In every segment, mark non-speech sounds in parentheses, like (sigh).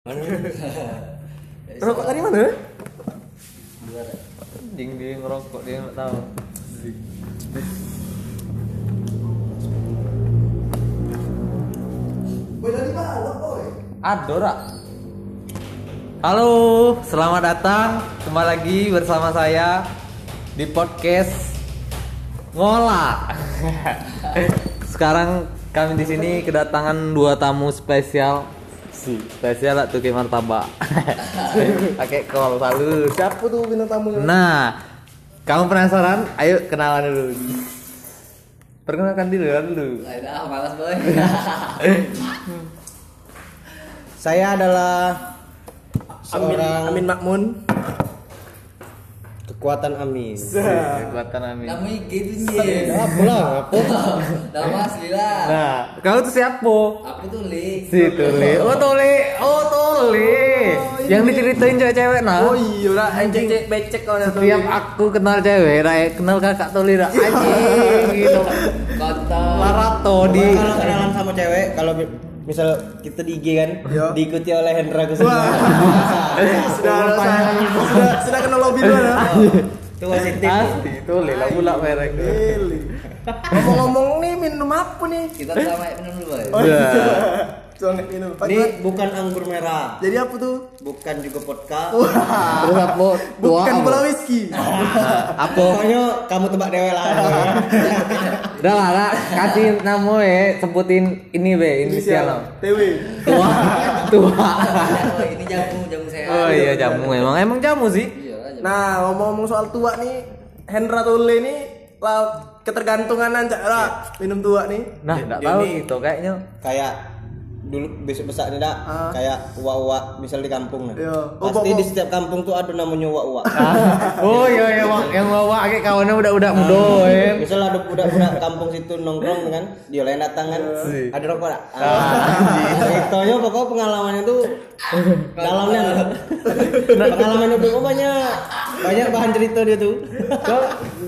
(laughs) Rokok tadi mana? Ding dia ngerokok dia nggak tahu. Adora. Halo, selamat datang kembali lagi bersama saya di podcast Ngola. (laughs) Sekarang kami di sini kedatangan dua tamu spesial. Si spesial lah tuh kayak martabak. (laughs) Pakai kol salut. Siapa tuh bintang tamunya? Nah, kamu penasaran? Ayo kenalan dulu. Perkenalkan diri dulu. Ah, malas boy. (laughs) Saya adalah Amin, seorang Amin Makmun. Kekuatan Amin. (laughs) Kekuatan amin. Nama IG itu nih. Apa lah? Apa? (laughs) Nama asli lah. Nah, kamu tuh siapa? Aku tuh Lik. Si Tuli. (laughs) Oh Tuli. Oh Tuli. Yang diceritain cewek-cewek nah. Oh iya, udah anjing cek becek kau Setiap aku kenal cewek, Rai, kenal kakak Tuli dah. Anjing gitu. Kontol. Larato di Kalau kenalan sama cewek, kalau misal kita di IG kan, Iya. diikuti oleh Hendra Kusuma. (laughs) Sudah sudah sudah kena lobby dulu dah. (laughs) Itu wasit tim. Asli Tuli lah pula merek. Ngomong-ngomong nih minum apa nih? Kita sama minum dulu boy. Oh, Iya. Minum. Pak, Ini bukan anggur merah, Jadi apa tuh? bukan juga vodka. Terus apa? Bukan bola whisky. (laughs) Apa? Pokoknya kamu tebak dewe lah. Udah lah, lah, kasih nama ya, sebutin ini be, inisial lo. TW. Tua, tua. Oh, ini jamu, jamu sehat. Oh iya jamu emang, emang jamu sih. Nah, ngomong-ngomong soal tua nih, Hendra Tule nih lah ketergantungan aja lah minum tua nih. Nah, enggak tahu gitu kayaknya. Kayak dulu besok besar nih dak Ah. kayak uwa-uwa misal di kampung nah. Iya. Oh, Pasti pokok- di setiap kampung tuh ada namanya uwa-uwa. (laughs) oh iya iya Bang. yang bawa kayak kawannya udah udah mudo ya. Misal ada budak-budak kampung situ nongkrong kan, dia lain datang kan, Si. ada rokok tak? Ceritanya pokoknya pengalaman itu dalamnya (laughs) loh. Pengalaman itu banyak, banyak bahan cerita dia tuh. So,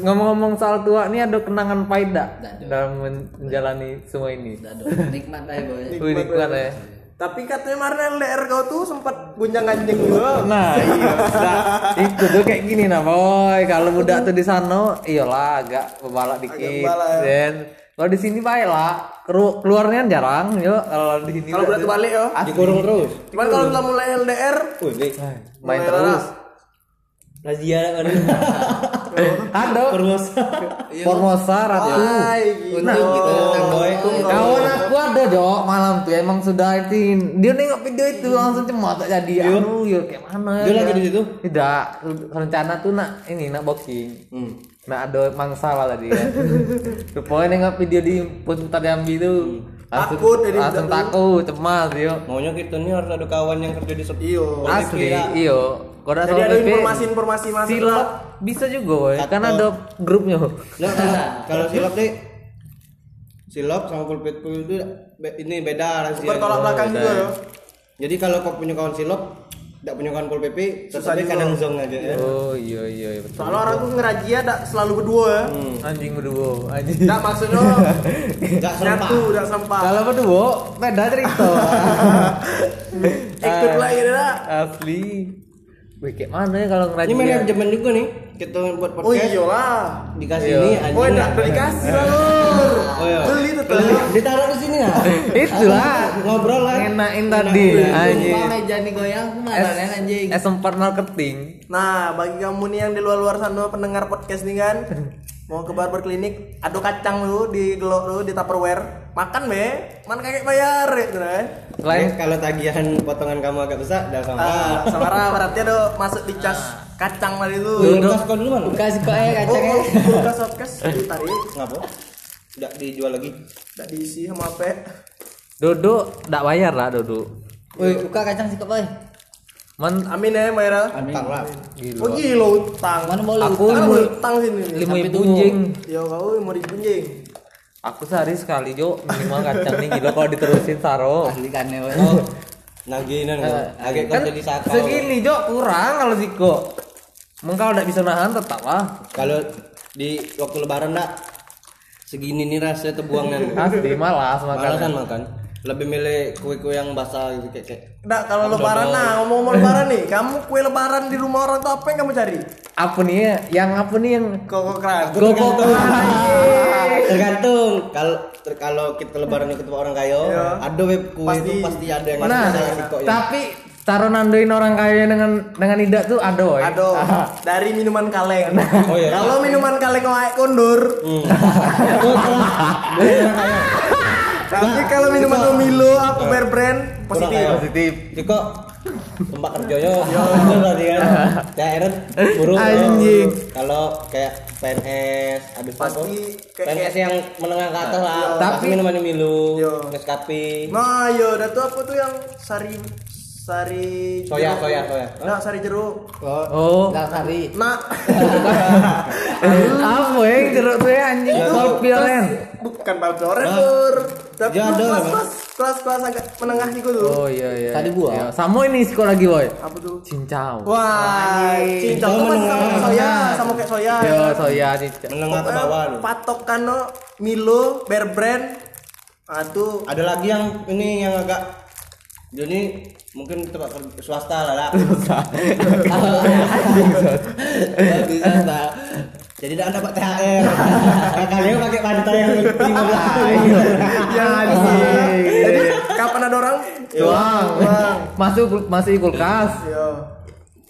ngomong-ngomong soal tua nih ada kenangan pahit dak dalam men- menjalani semua ini. Udah nikmat lah boy. Wih, nikmat ya. Tapi katanya kemarin LDR kau tuh sempat gunjang ganjing juga. Nah, iya. Nah, itu tuh kayak gini nah, boy. Kalau budak tuh di sana, iyalah agak bebalak dikit. ya. Dan kalau di sini baik lah. Keru- keluarnya jarang, yo. Kalau di sini Kalau bulat balik yo. Dikurung terus. Cuman kalau udah mulai LDR, Wih, Lik. main terus. lah. Razia kan. (laughs) Ada Formosa. Formosa Ratu. Ay, gitu. Gitu. Kawan aku ada Jok malam tuh emang sudah itu dia nengok video itu langsung cemas tak jadi aduh ya kayak mana Dia lagi di situ? tidak rencana tuh nak ini nak boxing Hmm. nak ada mangsa lah tadi ya (laughs) rupanya nengok video di putar Jambi tuh langsung, Takut jadi langsung takut cemas yo Maunya kita nih harus ada kawan yang kerja di sepi. Iyo. asli iyo kalau ada Jadi ada informasi-informasi masuk silap bisa juga boy Atau- kan ada grupnya Nah, (laughs) kalau, kalau silap deh silap sama pulpit itu be- ini beda razia. Bertolak belakang juga yo. Jadi kalau kau punya kawan silap, tidak punya kawan pul PP, Susah juga. kadang zong aja ya. oh iya iya iya, betul Soalnya orang tuh ngerajia dak selalu berdua ya. anjing berdua anjing Dak maksudnya (laughs) Enggak serempak. nyatu, dak sampah. Kalau berdua beda cerita. (laughs) Ikut lagi dah. Asli. Wih, kayak mana ya kalau Ini ngerajin? manajemen juga nih. Kita buat Oh podcast iyalah. dikasih Iya. ini anjing. Oh enggak dikasih lah lu. Oh iya. Beli tuh. Ditaruh di sini ya. (laughs) Itulah. Ngobrol lah. Ngenain tadi anjing. Meja nih goyang ke mana kan anjing. S4 marketing. Nah, bagi kamu nih yang di luar-luar sana pendengar podcast nih kan, (laughs) mau ke barber klinik, ada kacang lu di gelok lu di Tupperware. Makan be, man kagak bayar gitu kan. Lain Eh, kalau tagihan potongan kamu agak besar, dah sama. Ah, Samara berarti ada masuk di cas kacang tadi tuh. Dulu kas kau dulu mana? Buka sih kok eh Oh, kacangnya. kulkas podcast ditarik, Ngapa? Tidak dijual lagi. enggak diisi sama apa? Dodo ndak bayar lah Dodo. Woi, buka kacang sih kok boy. Man Amin ya, Mayra. Tang lah. Oh gila utang. Mana mau Aku Kan mau utang sini. lima Sampai ibu tuh. bunjing. Ya kau mau dipunjing. Aku sehari sekali Jo minimal kacang nih gila kalau diterusin saro. Asli kan ya. Oh, naginan agak kau Kan jadi sakau. segini Jo kurang kalau Ziko. Kalau nggak bisa nahan tetap lah. Kalau di waktu lebaran dak segini nih rasanya terbuang kan. Asli malas makan. Malas kan makan. Lebih milih kue-kue yang basah gitu kayak kayak Nah, kalau lebaran nah ngomong-ngomong lebaran nih, kamu kue lebaran di rumah orang tuh apa yang kamu cari? Apa nih ya? Yang apa nih yang Koko keras. Koko tergantung kalau kalau kita lebaran ikut orang kaya Iya. ada web kue Pasti. itu pasti ada yang Nah, ada yang ya. tapi taruh nandoin orang kaya dengan dengan ida tuh ada woy. Aduh, (laughs) dari minuman kaleng. Oh iya. Kalau minuman kaleng wae kondur. Hmm. (laughs) Tapi kalau minuman Milo apa bear brand? Positif. Positif. Ciko tempat kerja yo. Bener berarti kan CR burung Anjing. kalau kayak PNS habis Pasti PNS yang menengah ke atas lah. Tapi- minuman Milo. Nescafe. Nah, yo, dah tuh apa tuh yang sari sari Soya, jeruk. soya, soya. Nah, sari jeruk. Oh. Lasari. Nah, (laughs) apa ya yang jeruk tuh ya anjing? Scorpion. bukan balcoren, Bur. Tapi Ya, tuh ada, kelas-kelas kelas-kelas agak menengah gitu tuh. Oh iya iya. Tadi buah. Iya. Sama ini sekolah lagi boy. Apa tuh? Cincau. Wah, cincau tuh masih sama kayak soya, sama kayak soya. Yo soya cincau. menengah ke bawah loh Patokan no Milo, Bear Brand. Ah tuh ada lagi yang ini yang agak jadi mungkin tempat swasta lah lah Bisa tak. jadi tidak dapat THR kalian pakai pantai yang lima belas ya Jadi kapan ada orang? Tuang. Masuk masih kulkas. Yo.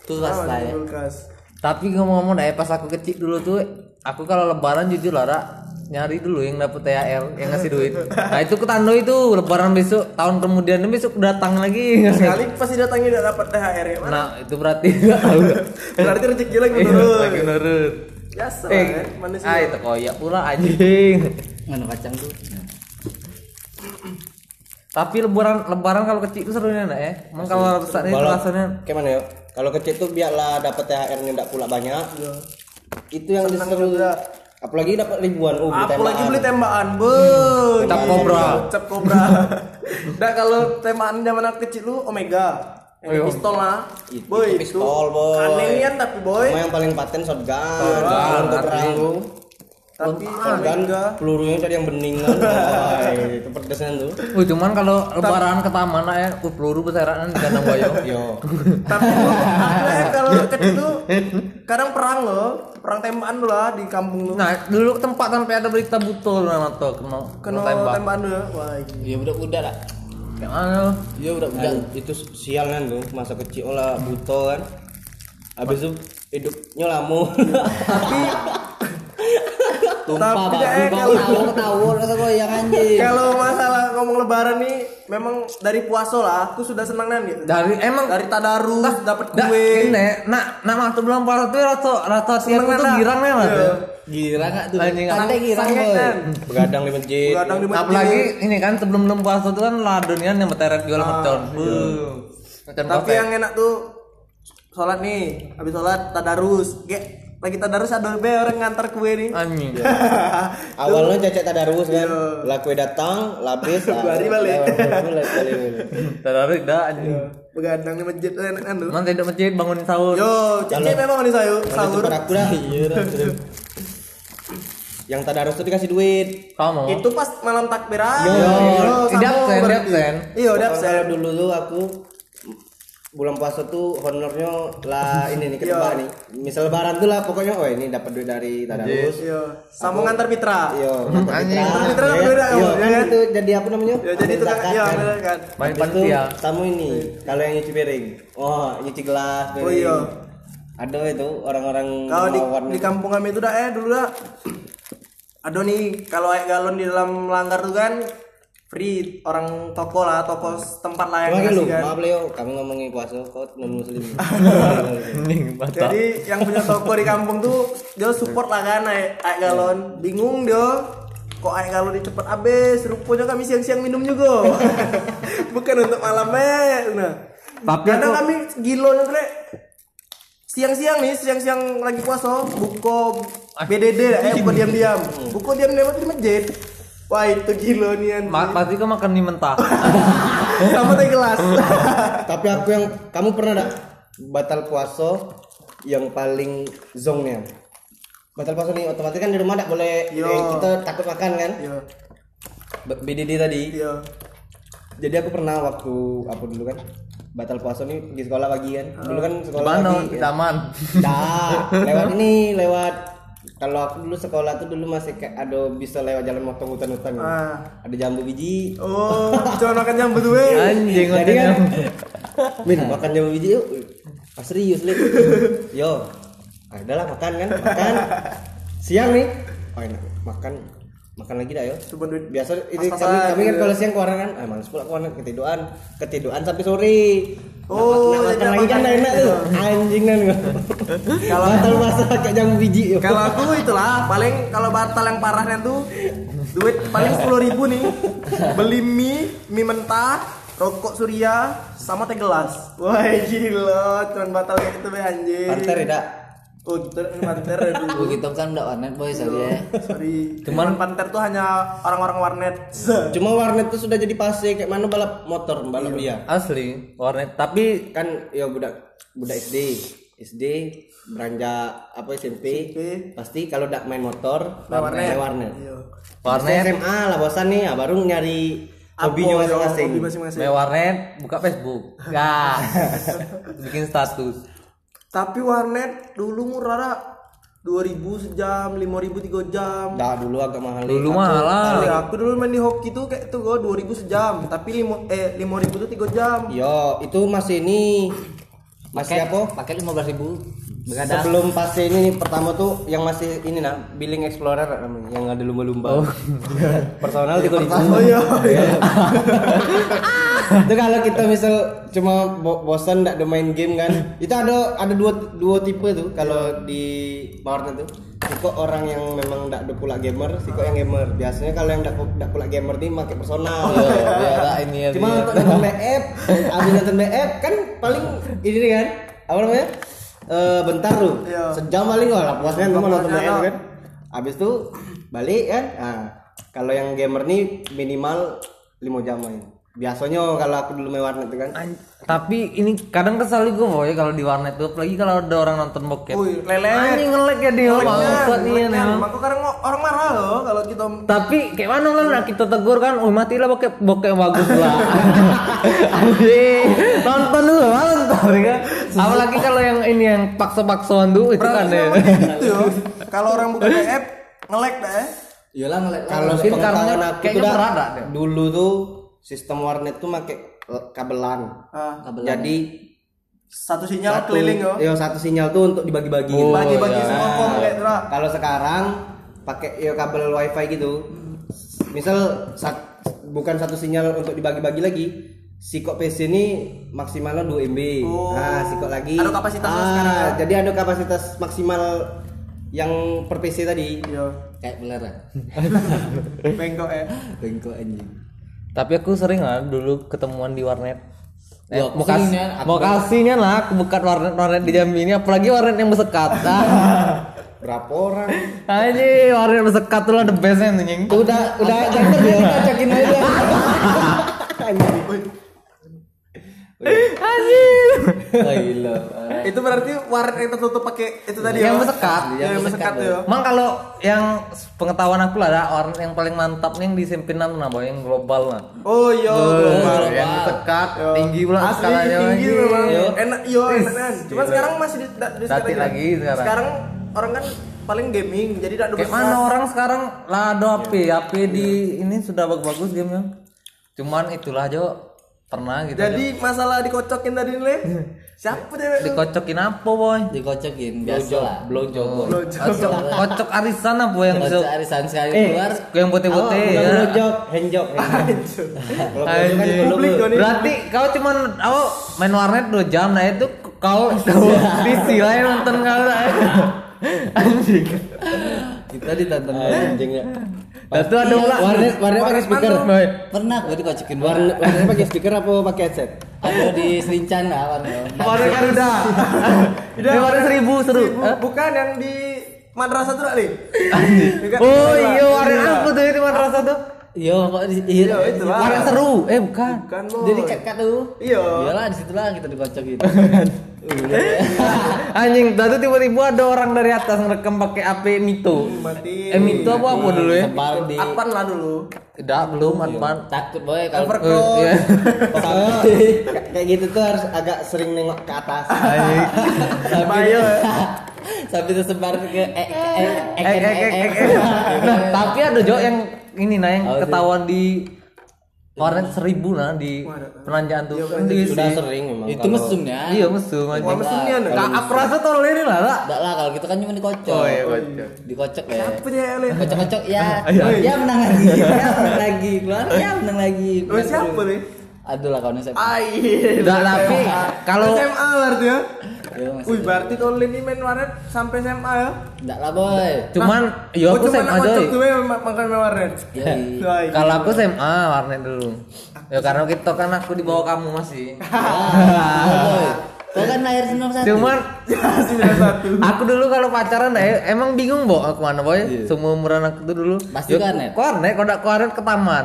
Tuh Ah, swasta ya. kulkas. Tapi ngomong-ngomong pas aku kecil dulu tuh aku kalau lebaran jujur lah nyari dulu yang dapet THR yang ngasih duit. Nah itu ketando itu lebaran besok tahun kemudian besok datang lagi. Sekali pasti datangnya tidak dapat THR ya. Mana? Nah itu berarti (laughs) nggak tahu. Berarti rezeki lagi Iya, menurun. lagi nurut. Biasa Eh, ya, manusia. ah itu koyak pula anjing. Mana kacang tuh? Tapi lebaran lebaran kalau kecil itu serunya enggak ya? Emang kalau besar itu rasanya kayak mana ya kalau kecil tuh biarlah dapat THR-nya tidak pula banyak itu yang diseru apalagi dapat ribuan oh beli Apalagi tembakan. beli tembakan, bu. Cap kobra. Cap kobra. Nah (laughs) kalau tembakan zaman aku kecil lu Omega. Yang Ayo. pistol lah. Itu Boy, pistol, boy. Anehnya tapi boy. Sama yang paling paten shotgun Shotgun, perang Tapi shotgun Omega. pelurunya tadi yang bening kan Boy, (laughs) itu pedesnya tuh Wih, cuman kalau lebaran ke taman ya, uh, peluru berserakan di kandang bayo. yo (laughs) Tapi kalau kecil tuh kadang perang loh. Perang tembakan dulu lah di kampung lu. Nah, dulu tempat sampai ada berita butol nama tuh kena Kena kena tembak. tembakan dulu. Wah. Iya budak-budak lah. Kayak mana? Iya budak-budak. Dan itu sial kan tuh masa kecil lah buto kan habis itu hidupnya lama Tapi (laughs) Tumpah Tapi eh, kalau- tahu tahu rasa goyang anjing. kalau masalah ngomong lebaran nih memang dari puasa lah aku sudah senang nan gitu. Dari emang Dari tadarus dapat Dah, kue. ini, nak, nak waktu belum parah tuh rata rata si aku Seneng tuh girang nih mas. Iya. Gira enggak tuh? Anjing, Santai girang. Nan. begadang di masjid Begadang di masjid. Apalagi ini kan sebelum belum puasa tuh kan ladonian yang meteret jual mercon. Buh. Mercon Tapi yang enak tuh sholat nih, habis sholat tadarus. Kayak lagi tadarus ada be orang ngantar kue nih. anjing. (laughs) awalnya cecek tadarus kan Iya. lah kue datang Dua (laughs) hari balik. balik balik (laughs) Tadarus dah anjing. Begadang di masjid tuh enak kan tuh. Man tidak masjid bangunin sahur. Yo, cecek memang nih sayur Kalau sahur. tempat aku dah iya yang tadarus tuh dikasih duit Kamu. Itu pas malam takbir aja. Yo, di berarti. absen. Iya, di Kalau absen. dulu tuh aku bulan puasa tuh honornya lah (laughs) ini nih ketebak nih misal lebaran tuh lah pokoknya oh ini dapat duit dari tadarus Iya, sama ngantar mitra. Yo, Anjing. mitra, Mitra ya. beda, Yo, ya kan kan? itu jadi apa namanya? Ya jadi itu kan, Zakat iya kan. Main itu panitia. tamu ini kalau yang nyuci piring, oh nyuci gelas, piring. Oh, iya. Ada itu orang-orang Kalau di, di kampung kami itu dah eh dulu dah. Ada nih kalau air galon di dalam langgar tuh kan free orang toko lah toko tempat lah yang ngasih kan. maaf Leo, kami ngomongin puasa kok non muslim. (laughs) Jadi yang punya toko di kampung tuh dia support lah kan air galon. Bingung dia kok air galon cepet habis. Rupanya kami siang-siang minum juga. (laughs) Bukan untuk malam eh. Nah. Tapi kadang aku- kami gilo nih. Siang-siang nih, siang-siang lagi puasa, buko BDD eh buko diam-diam. Buko diam-diam di masjid. Wah itu gilo nih anjing. Ma pasti kau makan mie mentah. (laughs) Sama teh gelas. (laughs) Tapi aku yang kamu pernah enggak batal puasa yang paling zongnya? Batal puasa nih otomatis kan di rumah enggak boleh Yo. eh, kita takut makan kan? Iya, B- BDD tadi. iya. Jadi aku pernah waktu apa dulu kan batal puasa nih pergi sekolah pagi kan. Dulu kan sekolah Mana pagi. di taman. Nah, lewat ini lewat kalau aku dulu sekolah tuh dulu masih kayak ada bisa lewat jalan motong hutan-hutan. gitu. Ah. Ada jambu biji. Oh, (laughs) cuma makan jambu tuh weh. Anjing Jadi kan. (laughs) Min makan jambu biji yuk. Ah, serius Lip. (laughs) Yo. Ah, udahlah makan kan, makan. Siang nih. Oh, enak. Makan makan lagi dah yo. Cuma duit Biasa ini kami, kami kan gitu. kalau siang keluar kan, ah males pula keluar ketiduran, ketiduran sampai sore. Oh, makan lagi kan enak tuh. (laughs) Anjing kan. (laughs) Kalau- batal puasa pakai jambu biji. Kalau aku itulah paling kalau batal yang parahnya tuh duit paling sepuluh ribu nih beli mie mie mentah rokok surya sama teh gelas wah gila cuman batal kayak gitu be anjing Panter ya, Dak? Oh gitu panter ya dulu Begitu kan udah warnet boy sorry ya. sorry Cuman- panter tuh hanya orang-orang warnet Cuma warnet tuh sudah jadi pase kayak mana balap motor, balap dia. Asli warnet tapi Kan ya budak budak SD, SD beranjak apa SMP, SMP. pasti kalau udah main motor, Main warnet. warnet. Iya. Warnet. SMA lah bosan nih, ah, baru nyari hobinya masing-masing. hobi masing-masing main warnet buka Facebook. Enggak. (laughs) Bikin status. Tapi warnet dulu murah Ra. 2000 sejam 5000 tiga jam Dah dulu agak mahal. Dulu mahal lah. Kali aku dulu main di hoki tuh kayak tuh gue 2000 sejam, tapi limo eh 5000 tuh 3 jam. Yo, itu masih ini masih apa? Pakai lima belas ribu. Begadang. Sebelum pase ini pertama tuh yang masih ini nah, billing explorer namanya, yang ada lumba-lumba. Personal tiga ribu. Oh iya, iya. (laughs) itu kalau kita misal cuma bo- bosan nggak ada main game kan itu ada ada dua dua tipe tuh kalau di warnet tuh Siko orang yang memang nggak ada pula gamer Siko yang gamer biasanya kalau yang nggak pula gamer nih pakai personal Ya, ini ya. cuma untuk nonton BF abis nonton BF kan paling ini kan apa namanya Eh, bentar tuh Iya. sejam paling nggak lah puasnya cuma nonton lah. kan abis itu balik kan nah kalau yang gamer nih minimal 5 jam main biasanya kalau aku dulu main warnet tuh kan An- tapi ini kadang kesal gue boy kalau di warnet tuh apalagi kalau ada orang nonton bokep. Lelet. Anjing ngelek ya dia bangsat nih Kan, emang. Maka kadang orang marah loh kalau kita Tapi kayak mana lah nah, kita tegur kan, oh matilah bokep bokep yang bagus lah. (laughs) Anjing, nonton dulu nonton kan. Apalagi kalau yang ini yang paksa-paksaan tuh itu kan ya. yo. Kalau orang buka BF ngelek dah. ya. Iyalah lah. kalau sepengetahuan karena aku kayaknya berada deh. dulu tuh sistem warnet tuh eh, kabelan Ah, jadi satu sinyal satu keliling yo. iya, satu sinyal tuh untuk dibagi-bagi gitu. Bagi-bagi iya. semua kom kayak kalau sekarang pakai ya kabel wifi gitu misal sat- bukan satu sinyal untuk dibagi-bagi lagi si kok PC ini maksimalnya 2 MB Oh. nah si kok lagi Ada kapasitasnya ah, sekarang ya? jadi ada kapasitas maksimal yang per PC tadi Yo. Kayak beler ya. (laughs) Bengkok ya. Bengkok anjing. Tapi aku sering lah dulu ketemuan di warnet. Eh, mau sering kasih, ya, aku mau kasihnya lah aku buka warnet warnet di Jambi ini apalagi warnet yang bersekat. Ah. (laughs) berapa orang Anjing, warnet bersekat tuh lah the best anjing. udah udah jangan dia udah cakin aja (laughs) Anjing. Oh gila. Itu berarti warnet yang tertutup pakai itu tadi Yang yo. bersekat. Yang, yang bersekat tuh yo. Emang kalau yang pengetahuan aku lah ada warnet yang paling mantap nih yang di Sempinan nah, Boy, yang global lah. Oh iya. Oh, yang bersekat, tinggi pula skalanya. tinggi memang. Yo. Enak yo enak kan. Cuma sekarang masih di, da- di Statik lagi sekarang. Sekarang orang kan paling gaming jadi tidak ada mana orang sekarang lah ada HP, HP di ini sudah bagus-bagus gamenya. Cuman itulah Jo pernah gitu. Jadi masalah dikocokin tadi nih. Siapa deh? dikocokin apa boy? Dikocokin biasa lah. blowjob Kocok, kocok arisan apa yang Kocok arisan sekali Eh, keluar. yang bote-bote bukan ya. blowjob handjob (laughs) kalau blowjob kan. Berarti kau cuman kau main warnet 2 jam nah itu kau (laughs) (laughs) lah yang nonton kau lah. Anjing. Kita ditonton. anjing ya Dan tuh ada pula warnet warnet pakai speaker. Pernah gue dikocokin warnet warnet pakai speaker apa pakai headset Ada di Selincan lah warnet. Warnet kan udah. (laughs) Ini warnet seribu seru. Bukan yang di madrasah tuh nih. (laughs) Oh iya warnet apa tuh itu madrasah tuh? Yo, kok di iya, Iya, itu lah. Warnet seru. Eh bukan. Kan boy. Jadi kat-kat tuh. Iya. Iyalah di situ lah kita dikocok gitu. (laughs) (laughs) Anjing, tadi tiba-tiba ada orang dari atas ngerekam pakai HP Mito. Mati. Eh Mito apa apa dulu ya? Sebar di Apaan lah dulu. Tidak, belum Advan. takut boy kalau Over- Eh, iya. (laughs) Kayak- kayak gitu tuh harus agak sering nengok ke atas Bayo. sampai tersebar ke eh eh Eh, eh, eh, eh, eh. Nah, tapi ada Jo yang ini nah yang Oh, ketahuan di warnet seribu nah di penanjaan tuh. Di- sudah sering memang itu kalau- mesumnya. Iya mesum Wah, anjing. mesinnya nih. Kak, aku rasa tolong ini lah. Enggak lah kalau kita kan cuma dikocok. Oh, iya, kocok. Dikocok ya. Apa dia Le? Kocok-kocok ya. Iya. Ya menang lagi. (laughs) Ya menang lagi. Keluar ya menang lagi. Oh, siapa nih? Aduh lah kawan saya. Ai. Enggak, tapi kalau SMA berarti ya. Masih. Wih, berarti Tolin ini main warnet sampai SMA ya? Enggak lah boy. cuman yo Oh, aku SMA tuh ya ma- makan main warnet. Wah, Kalau aku SMA warnet dulu. Ya karena kita kan aku di bawah kamu masih. (laughs) Boy. Kau kan lahir sembilan satu. Cuman (laughs) sembilan satu. aku dulu kalau pacaran eh, emang bingung bo aku mana boy. Semua umuran aku tuh dulu. Pasti Yo, warnet. Warnet, kalau enggak ke warnet ke taman.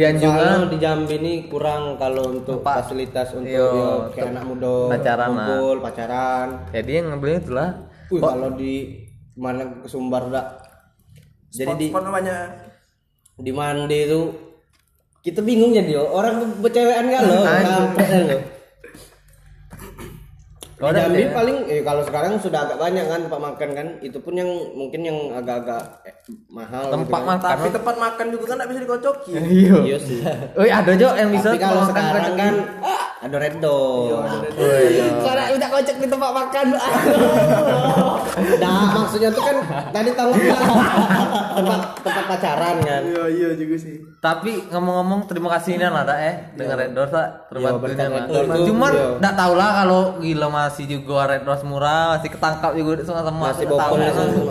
Di kalau Anjungan. di Jambi ini kurang kalau untuk Tempat. fasilitas untuk Iya, ya, kayak anak muda pacaran, nah. kumpul pacaran Jadi yang ngambilnya itulah. Wih, kalau di mana ke Sumbar dak jadi di Spot banyak. di mandi itu kita bingung jadi yo. orang bercewekan kan lo kan lo di Oh, ada Jambi ya? paling eh kalau sekarang sudah agak banyak kan tempat makan kan itu pun yang mungkin yang agak-agak eh, mahal gitu Tempat kan. makan. Tapi tempat makan juga kan nggak bisa dikocoki. Iya. iya sih (laughs) Wih, ada Jo yang bisa tapi kalau sekarang kan ada red door Kau nak minta kocok di tempat makan. (laughs) nah maksudnya tuh kan tadi tahu tempat tempat pacaran kan? Iya, iya juga sih. Tapi ngomong-ngomong terima kasih ini ada eh. Dengan Red Doors terbantunya lah. Doors. Tuh, Cuman iya. enggak tahu lah kalau gila masih juga Red Doors murah, masih ketangkap juga di sama sama masih bopong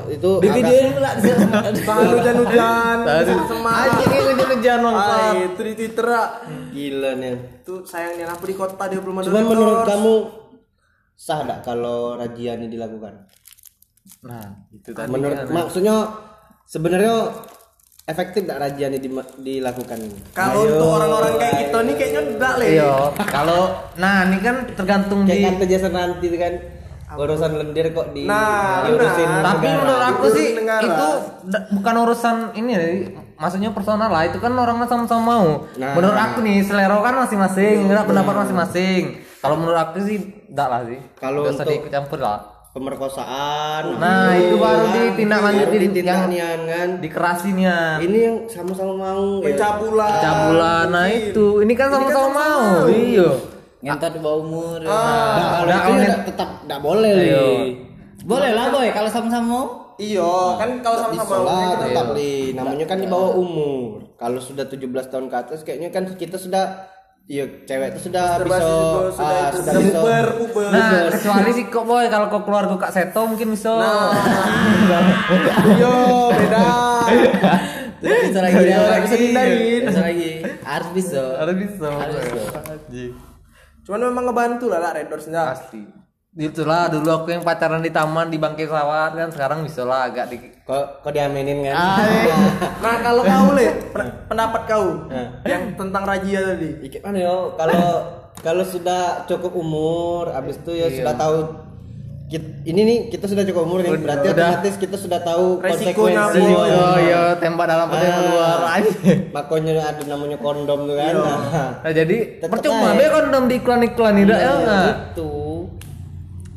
itu Di agak- videoin pula. (laughs) Bahan hujan-hujan, Tadi semak. anjing ini hujan bangsat. itu di Twitter gila nih Itu sayangnya apa di kota dia belum ada. cuman menurut kamu sah tak kalau razia ini dilakukan Nah, itu tadi. menurut maksudnya sebenarnya efektif tak razia ini di- dilakukan Kalau untuk orang-orang kayak kita nih kayaknya enggak le. Iya, kalau nah ini kan tergantung di kayak kata Jason nanti kan urusan lendir kok di Nah, diurusin benar. tapi menurut aku sih negara. itu bukan urusan ini maksudnya personal lah itu kan orang sama-sama mau. Nah. menurut aku nih selera kan masing-masing enggak pendapat masing-masing. Kalau menurut aku sih enggak lah sih. Kalau Nggak usah untuk- diikut campur lah. pemerkosaan nah itu baru ditindaklanjuti yang ditindaklanjutin kan. dikerasin ya ini yang sama-sama mau ya. Pencabulan. cabulan nah itu. Ini kan sama-sama mau iya. Ngentot di bawah umur. Nah, Nah, kalau itu kalau ya tetap tidak boleh Boleh lah boy kalau sama-sama mau. Iya, kan kalau sama-sama mau. tetap li namanya kan di bawah umur kalau sudah 17 tahun ke atas kayaknya kan kita sudah iya cewek itu sudah bisa sudah ah, itu sudah bisa puber, puber. nah kecuali sih kok boy kalau kau keluar kak Seto mungkin bisa (laughs) Iya, beda. Bisa lagi. Bisa dihindarin. Bisa lagi. Harus bisa. harus bisa Harus bisa. Cuman memang ngebantu lah lah Red Doors nya. Itulah dulu aku yang pacaran di taman di bangkai pesawat kan. Sekarang bisa lah agak di kok kok diaminin kan? (laughs) Nah, kalau kau le, pen- pendapat kau yang tentang razia tadi. Ikut mana yo kalau kalau sudah cukup umur habis itu ya sudah tahu kit- ini nih kita sudah cukup umur nih. Berarti Udah. otomatis kita sudah tahu Resikonya konsekuensi. apa. oh iya tembak dalam petai Ah. keluar. (laughs) Makanya ada namanya kondom tuh kan. Nah, nah jadi percuma be kondom di iklan iklan tidak ya nggak? itu Cuman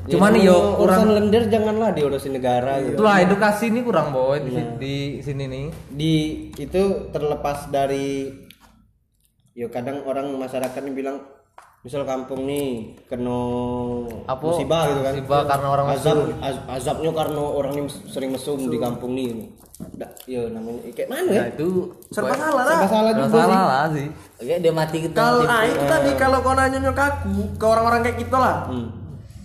Ya, yo, kalau kurang- urusan lendir janganlah diurusin negara gitu itulah edukasi ini kurang boy di, di sini nih di itu terlepas dari yo kadang orang masyarakat bilang misal kampung nih kena Apa? musibah gitu kan Musibah karena orang azab az- azabnya karena orang yang sering mesum di kampung nih Da, yo namanya kayak mana ya nah itu Serba salah lah. serba salah juga sih salah lah sih Oke, dia mati kita. Kalau mati. ah, itu tadi kalau kau nanya ke aku, ke orang-orang kayak kita lah. Hmm.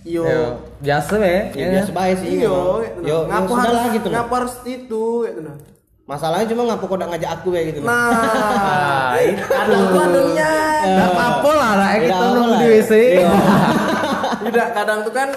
Yo. Yo, biasa be ya, biasa baik sih Iya, memang. gitu. yo, yo ngapa sudah harus lah gitu ngapa harus itu gitu nah. masalahnya cuma ngapa kok udah ngajak aku ya gitu nah. Nah, kadang tuh adanya. nggak apa-apa lah Tidak kita nunggu di ya. WC Iya. Tidak, kadang tuh kan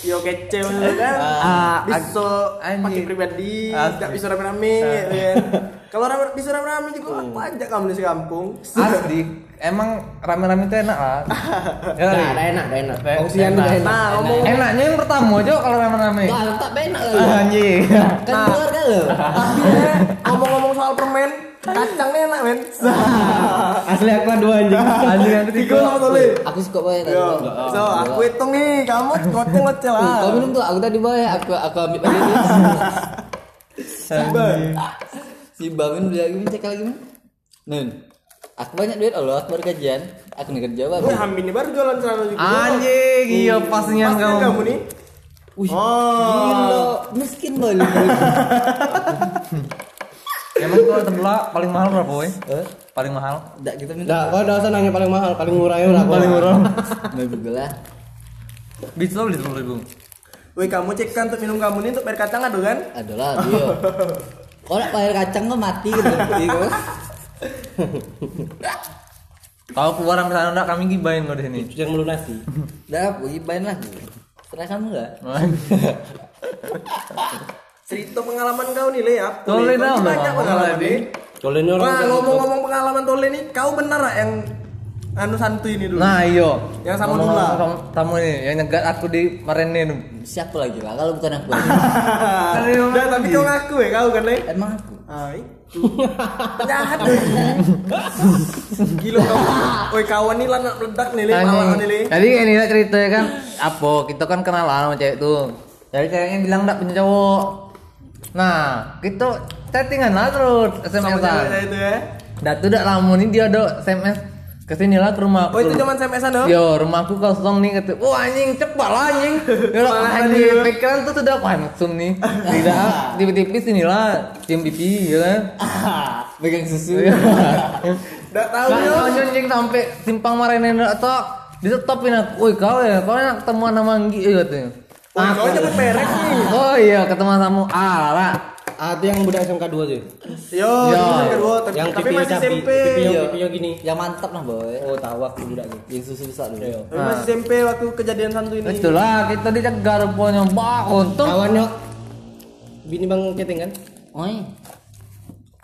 yo kece gitu kan. Ah, bisa anjing. pakai pribadi, Asli. tidak bisa rame-rame gitu kan. (laughs) Kalau rame bisa rame-rame juga apa aja kamu di sekampung. Asli, emang rame-rame itu enak lah. (laughs) Ya, Nah, Ri? ada enak, ada enak. Enak. Enak. Nah, ngomong Enaknya yang pertama aja kalau rame-rame. Wah, tak benak kali. (laughs) Anjing. Kan keluarga lo. tapi eh, ngomong-ngomong soal permen, kacangnya enak men. (laughs) Asli aku dua anjing. Anjing yang Tiga sama Tole. Aku suka banget. Yo, so aku hitung nih, kamu ngoceh ngoceh lah. Kau minum tuh, aku tadi banyak. Aku aku ambil lagi nih. (laughs) Si Bangun beli lagi cek lagi mana? Nun. Aku banyak duit Allah, aku baru kajian. Aku nih kerja baru. Hambi ini baru jualan celana juga. Anjing, iya pasnya Pasnya kamu. kamu nih. Wih, Oh. gila, miskin banget. (laughs) Emang tuh sebelah paling mahal berapa, boy? Eh, Paling mahal. Enggak kita minum. Nah, kau dosa nanya paling mahal, paling murah ya udah. Paling murah. Mau Google lah. Bisa beli sepuluh ribu. Wih, kamu cekkan untuk minum kamu nih untuk bayar kacang ada kan? Adalah dia. Kalau (laughs) bayar kacang tuh mati gitu. (laughs) Kalau keluar misalnya enggak kami gibain kau di sini. Itu yang melunasi. Aku gibain lah. Serah kamu enggak? (laughs) Cerita pengalaman kau nih, Le, ya. Tole dah, ini banyak pengalaman Tole. nih. Kalau ini orang Wah, ngomong-ngomong pengalaman Tole nih, kau benar gak yang anu santuy ini dulu? Nah, iyo. Yang sama Dula. ngomong- Kamu ini yang nyegat aku di Marene nu. Siapa lagi lah kalau bukan aku? (laughs) Udah, tapi kau ngaku ya kau kan, Le? Emang aku. Ah, itu. Penjahat. Gila kau. Woi, kawan nih lah nak meledak nih, Le, palawan nih, Le. Jadi ini lah ceritanya kan apa kita kan kenalan sama cewek tuh. Jadi ceweknya bilang enggak punya cowok. Nah, kita chattingan lah terus Sama SMS-an. cewek itu ya. Dah tuh udah lama nih dia ada SMS ke sini lah ke rumah Oh, itu zaman SMS-an dong? Yo, rumahku kosong nih kata. Wah anjing cepat lah anjing. Semangat anjing pikiran tuh sudah langsung nih. (laughs) Tidak tiba-tiba sini lah cium pipi ya kan. (laughs) Pegang susu. Enggak tahu (laughs) ya. anjing sampai simpang marene atau ditetapin aku. Woi kau ya, kau enak ketemuan sama Anggi ya katanya. Woi, kau nyebut merek nih. Oh iya ketemu sama Ah, Lara. Ah, itu yang budak SMK 2 tuh. Yo, Yo. yang kedua, tapi, Yang tapi masih SMP. pipinya Iya. pipinya gini. Yang mantap lah boy. Oh, tahu aku budak tuh. Yang susu besar dulu. Tapi masih SMP waktu kejadian santuy ini. Itulah kita dicegar rupanya. Bah, untung. Kawannya bini Bang Keting kan? Oi.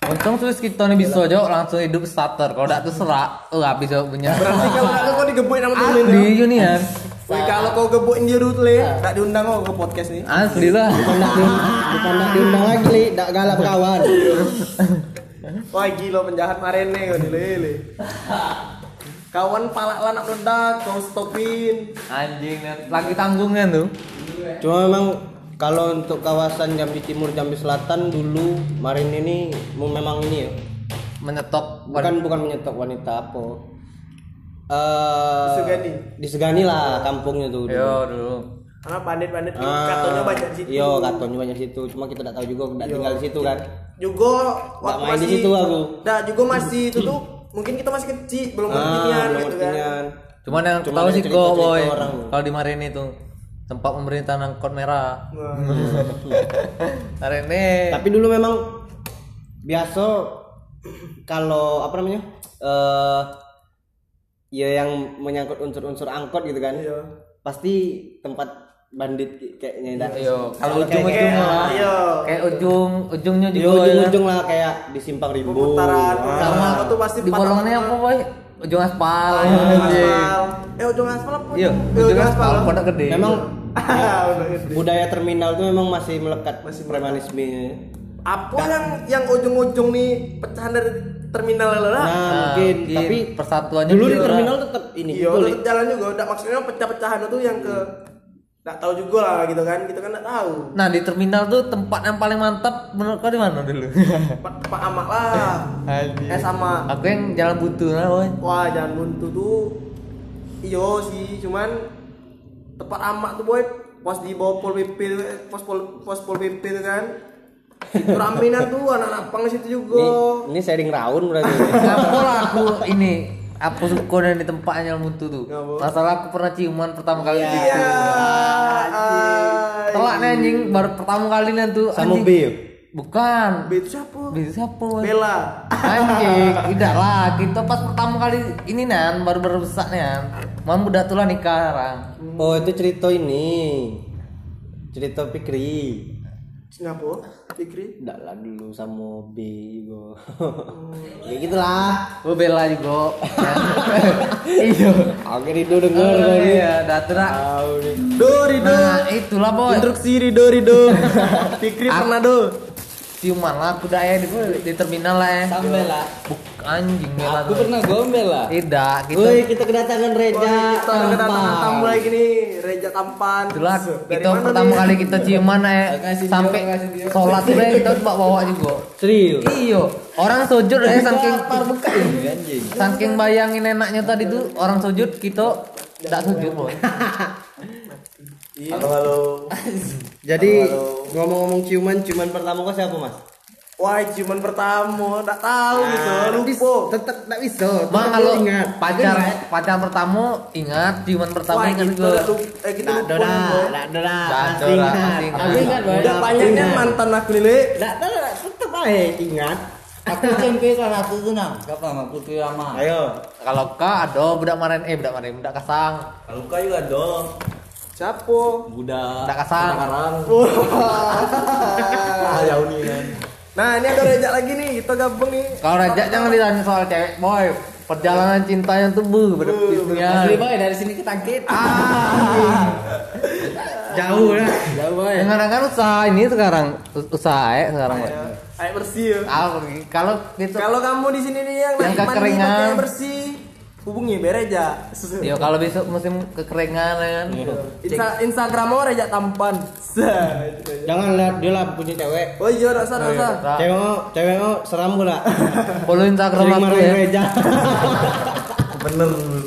Untung tuh kita nih bisa aja langsung hidup starter. Kalau enggak tuh serak, oh habis aja punya. Berarti kalau kau digebukin sama Tole Asli nih. Woi, kalau kau gebukin dia dulu, Le, enggak diundang kau ke podcast nih. Asli lah. Bukan nak diundang, bukan nak diundang lagi, Li. Dak galak kawan. (laughs) Wah, gila penjahat marene kau nih, Le. Le. Kawan palak lah nak meledak, kau stopin. Anjing, lagi tanggungnya tuh. Cuma memang kalau untuk kawasan Jambi Timur, Jambi Selatan dulu Marin ini memang ini ya. Menyetop Bukan bukan menyetok wanita apa. Eh Disegani. disegani lah kampungnya tuh. dulu. Yo dulu. Karena pandit-pandit di Ah, katonya banyak di situ. Iya, katonnya banyak di situ. Cuma kita tidak tahu juga tidak tinggal di situ kan. Juga Nggak main di situ aku. Nah, juga masih itu tuh mungkin kita masih kecil, belum Ah, gitu kan. Cuman yang Cuman tahu sih kok boy. Kalau di Marini tuh tempat pemerintahan angkot merah. Wah. (laughs) Marini. Tapi dulu memang biasa kalau apa namanya? Eh ya yang menyangkut unsur-unsur angkot gitu kan. Iya. Pasti tempat bandit kayaknya dah. Yo, kalau kayak- lah. iya. Kayak ujung ujungnya Di juga ujung-ujung lah kayak di simpang Ah. sama aku tuh pasti Di bolongannya apa boy? Ujung aspal. Ujung anjing. aspal. Eh, ujung aspal apa? Iya, Eh, ujung aspal pondok gede. Memang (laughs) budaya terminal tuh memang masih melekat premanisme. Apa yang yang ujung-ujung nih pecahan dari terminal lah? Nah, mungkin mungkin tapi persatuannya dulu di terminal tetap ini Iya, betul. tetap jalan juga. Udah maksudnya pecah-pecahan itu yang ke nggak tahu juga lah gitu kan. Kita kan nggak tahu. Nah di terminal tuh tempat yang paling mantap menurut kau di mana dulu? (laughs) Pak Amak lah. Eh sama Aku yang jalan butuh lah boy. Wah, jangan buntu tuh iyo sih, cuman tempat amak tuh boy pos di bawah pol pp pos pol pos pol pp tuh kan raminan tuh anak-anak pang situ juga Ini, ini sharing round berarti. (laughs) Kenapa lah aku ini aku suka dan di tempatnya butuh tuh. Masalah aku pernah ciuman pertama kali di situ. iya ay. Telak nih anjing baru pertama kali nih tuh. Sama anjing. B. Bukan. B itu siapa Bisa siapa? Bella Anjing, tidak lah. Kita pas pertama kali ini nan baru baru besar nih nan. Mam udah tuh lah nikah sekarang. Oh, itu cerita ini. Cerita Fikri. Ngapa? Fikri? Enggak lah dulu sama B juga. (laughs) ya gitulah. Gue bela juga. Iya. Oke Rido denger Oh, kali. iya, nih. Do, Rido. Nah, itulah boy. Instruksi Rido, Rido. (laughs) Fikri pernah do. Ciuman lah aku daya di, di terminal lah ya. Sampai lah. Buk anjing Aku pernah gombel lah. Tidak, gitu. Woi, kita kedatangan Reja. Woi, kita udah kedatangan Tampan. tamu lagi nih, Reja Tampan. Itulah mana pertama nih? kali kita ciuman ya sampai sholat ya kita bawa bawa juga. Serius. Iyo, orang sujud ya saking anjing. saking bayangin enaknya tadi tuh orang sujud kita tidak sujud boy. (laughs) Halo, halo. (laughs) Jadi ngomong-ngomong ciuman, ciuman pertama kau siapa mas? Wah, cuman pertama, enggak tahu gitu, lupa. Tetap tidak bisa. Bang tetap kalau ingat. pacar pacar pertama ingat, ciuman pertama Wah, ingat juga. lupa, eh kita Tidak lupa. ada, tidak ada, ada, ingat. Aku ingat boy. Udah banyaknya mantan aku nih, Le. Tidak ada, tetap aja ingat. Aku SMP kelas satu tuh nang. Kapan sama Putri Rama. Ayo. Kalau kak ada budak maren eh budak maren budak kasang, Kalau kau juga dong. Siapa? Budak. budak kasang. (laughs) Ah, jauh nih kan. Nah, ini ada Reja lagi nih, kita gabung nih. Kalau Raja jangan ditanya soal cewek boy. Perjalanan cintanya tuh bu berarti Asli boy dari sini ke Tangkit. (laughs) Jauh lah. Jauh boy. Dengan kan usaha ini sekarang us- usaha ya sekarang boy. Air bersih ya. Ah, Kalau gitu Kalau kamu di sini nih yang, Yang kekeringan. bersih, hubungi Bereja. Ya kalau besok musim kekeringan ya kan. Insta Instagram mau Reja tampan. Jangan lihat dia lah punya cewek. Oh iya, rasa rasa. Cewek mau, cewek mau seram pula. Follow Instagram aku ya. Bener, bener.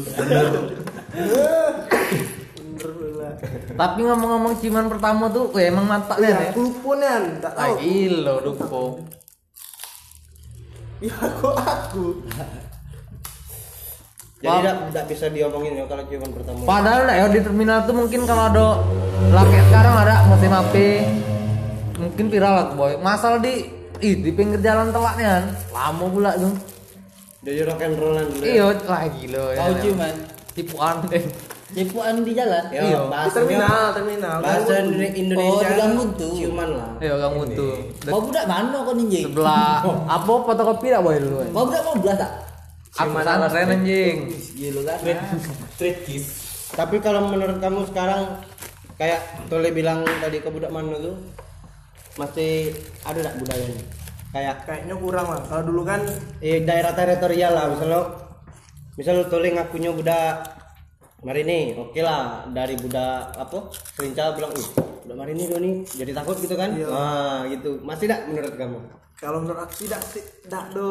Tapi ngomong-ngomong ciuman pertama tuh ya emang mantap ya. Iya, ya. aku lupa nih, enggak tahu. Lagi lo duko. Ya kok aku. Jadi tidak tidak bisa diomongin ya kalau ciuman pertama. Padahal ya di terminal tuh mungkin kalau ada laki sekarang ada musim HP mungkin viral lah boy. Masalah di ih, di pinggir jalan telaknya kan. Lama pula tuh. Jadi rock and rollan dulu. ya. Iya, lagi lo ya. Kau ciuman. Tipuan deh. Cipuan di jalan. Iya. Bahasa terminal, terminal. bahasa Indonesia Oh, tuh. ciuman lah. Ayo kamu tuh. Kau budak mana kau ninjing? Sebelah (laughs) apa fotokopi tak boy dulu. Kau budak mau belas tak? Aku pesantren anjing. Gila kan. Street kiss. Tapi kalau menurut kamu sekarang kayak Tole bilang tadi ke budak mana tuh masih ada tak budayanya? Kayak Kayaknya kurang lah. Kalau dulu kan eh, daerah teritorial lah misalnya misal Tole ngakunya budak Marini, oke lah dari budak apa Selinca bilang, "Ih, budak Marini do nih." Jadi takut gitu kan? Iya. Wah, gitu. Masih tak menurut kamu? kalau menurut aku tidak sih, tidak do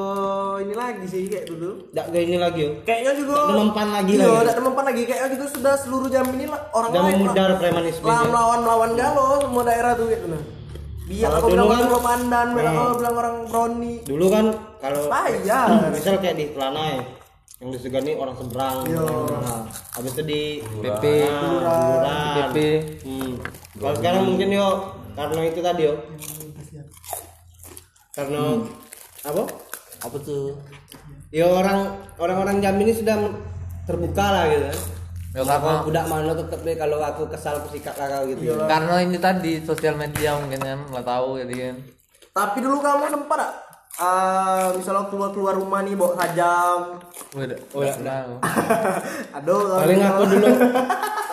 ini lagi sih kayak dulu. Tak kayak ini lagi yo. Kayaknya juga ada mempan lagi Iya, tidak mempan lagi kayaknya gitu sudah seluruh jam ini orang Udah lain memudar premanisme. melawan melawan galo semua daerah tuh gitu nah. Biar Kalau bilang kan- orang Lopandan, bilang Nah. oh, bilang orang Brownie. Dulu kan kalau Payah. misal kayak di Telanai yang disegani orang seberang. Iya. Nah, habis itu di PP, Kelurahan. PP. Hmm. Kalau sekarang mungkin yo karena itu tadi yo. Karena apa? Apa tuh? Ya orang orang-orang Jambi ini sudah terbuka lah gitu. Ya, Kalau karena- budak mana tetep deh kalau aku kesal aku sikat kakak gitu. Iya. Karena ini tadi sosial media mungkin kan nggak tahu jadi kan. Tapi dulu kamu sempat tak? Ah, misalnya keluar keluar rumah nih bawa sajam. Udah, udah, udah. (laughs) Aduh, Paling gitu. aku dulu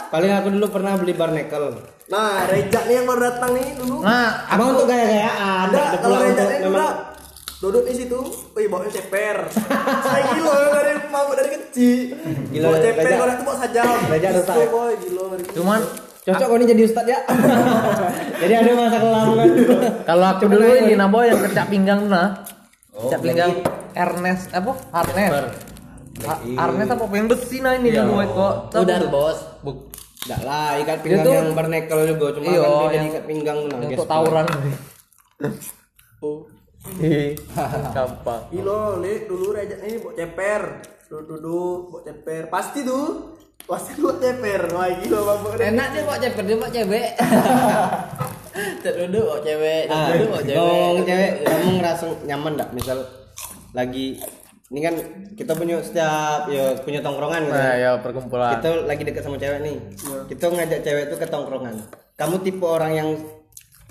paling aku dulu pernah beli barnacle. Nah, Reja nih yang baru datang nih dulu. Nah, Abang untuk gaya-gayaan, Ada ada kalau Reja nih memang duduk di situ, wih bawa ceper. Saya gila dari mabuk dari kecil. Gila, bawa ceper, Reja. kalau itu bawa sajam. Reja Gitu, rusak ya? boy, gila. cuman cocok kau ini jadi ustad ya. (laughs) jadi ada masa kelam kan. kalau aku dulu ini nabo yang kecap pinggang tuh nah. Kecap pinggang Ernest apa? Harness. Ha- Harness apa yang besi nah ini dulu kok. Udah bos. Buk. Enggak lah, ikat pinggang Itu- yang barnacle juga cuma Iya, kan jadi ikat pinggang nah. Untuk tawuran. Oh. (laughs) Gampang. Gila, li dulu Reja nih bawa ceper. Duduk-duduk, bawa ceper. Pasti tuh. Pasti bawa ceper. Wah, gila mabuk dari Enak dia bawa cepet, dia bawa (laughs) Terduduk bawa cewek, Ah, terduduk bawa cewek. ngomong cewek, kamu ngerasa nyaman enggak misal lagi ini kan kita punya setiap ya punya tongkrongan gitu. Nah, ya perkumpulan. Kita lagi dekat sama cewek nih. Kita ngajak cewek itu ke tongkrongan. Kamu tipe orang yang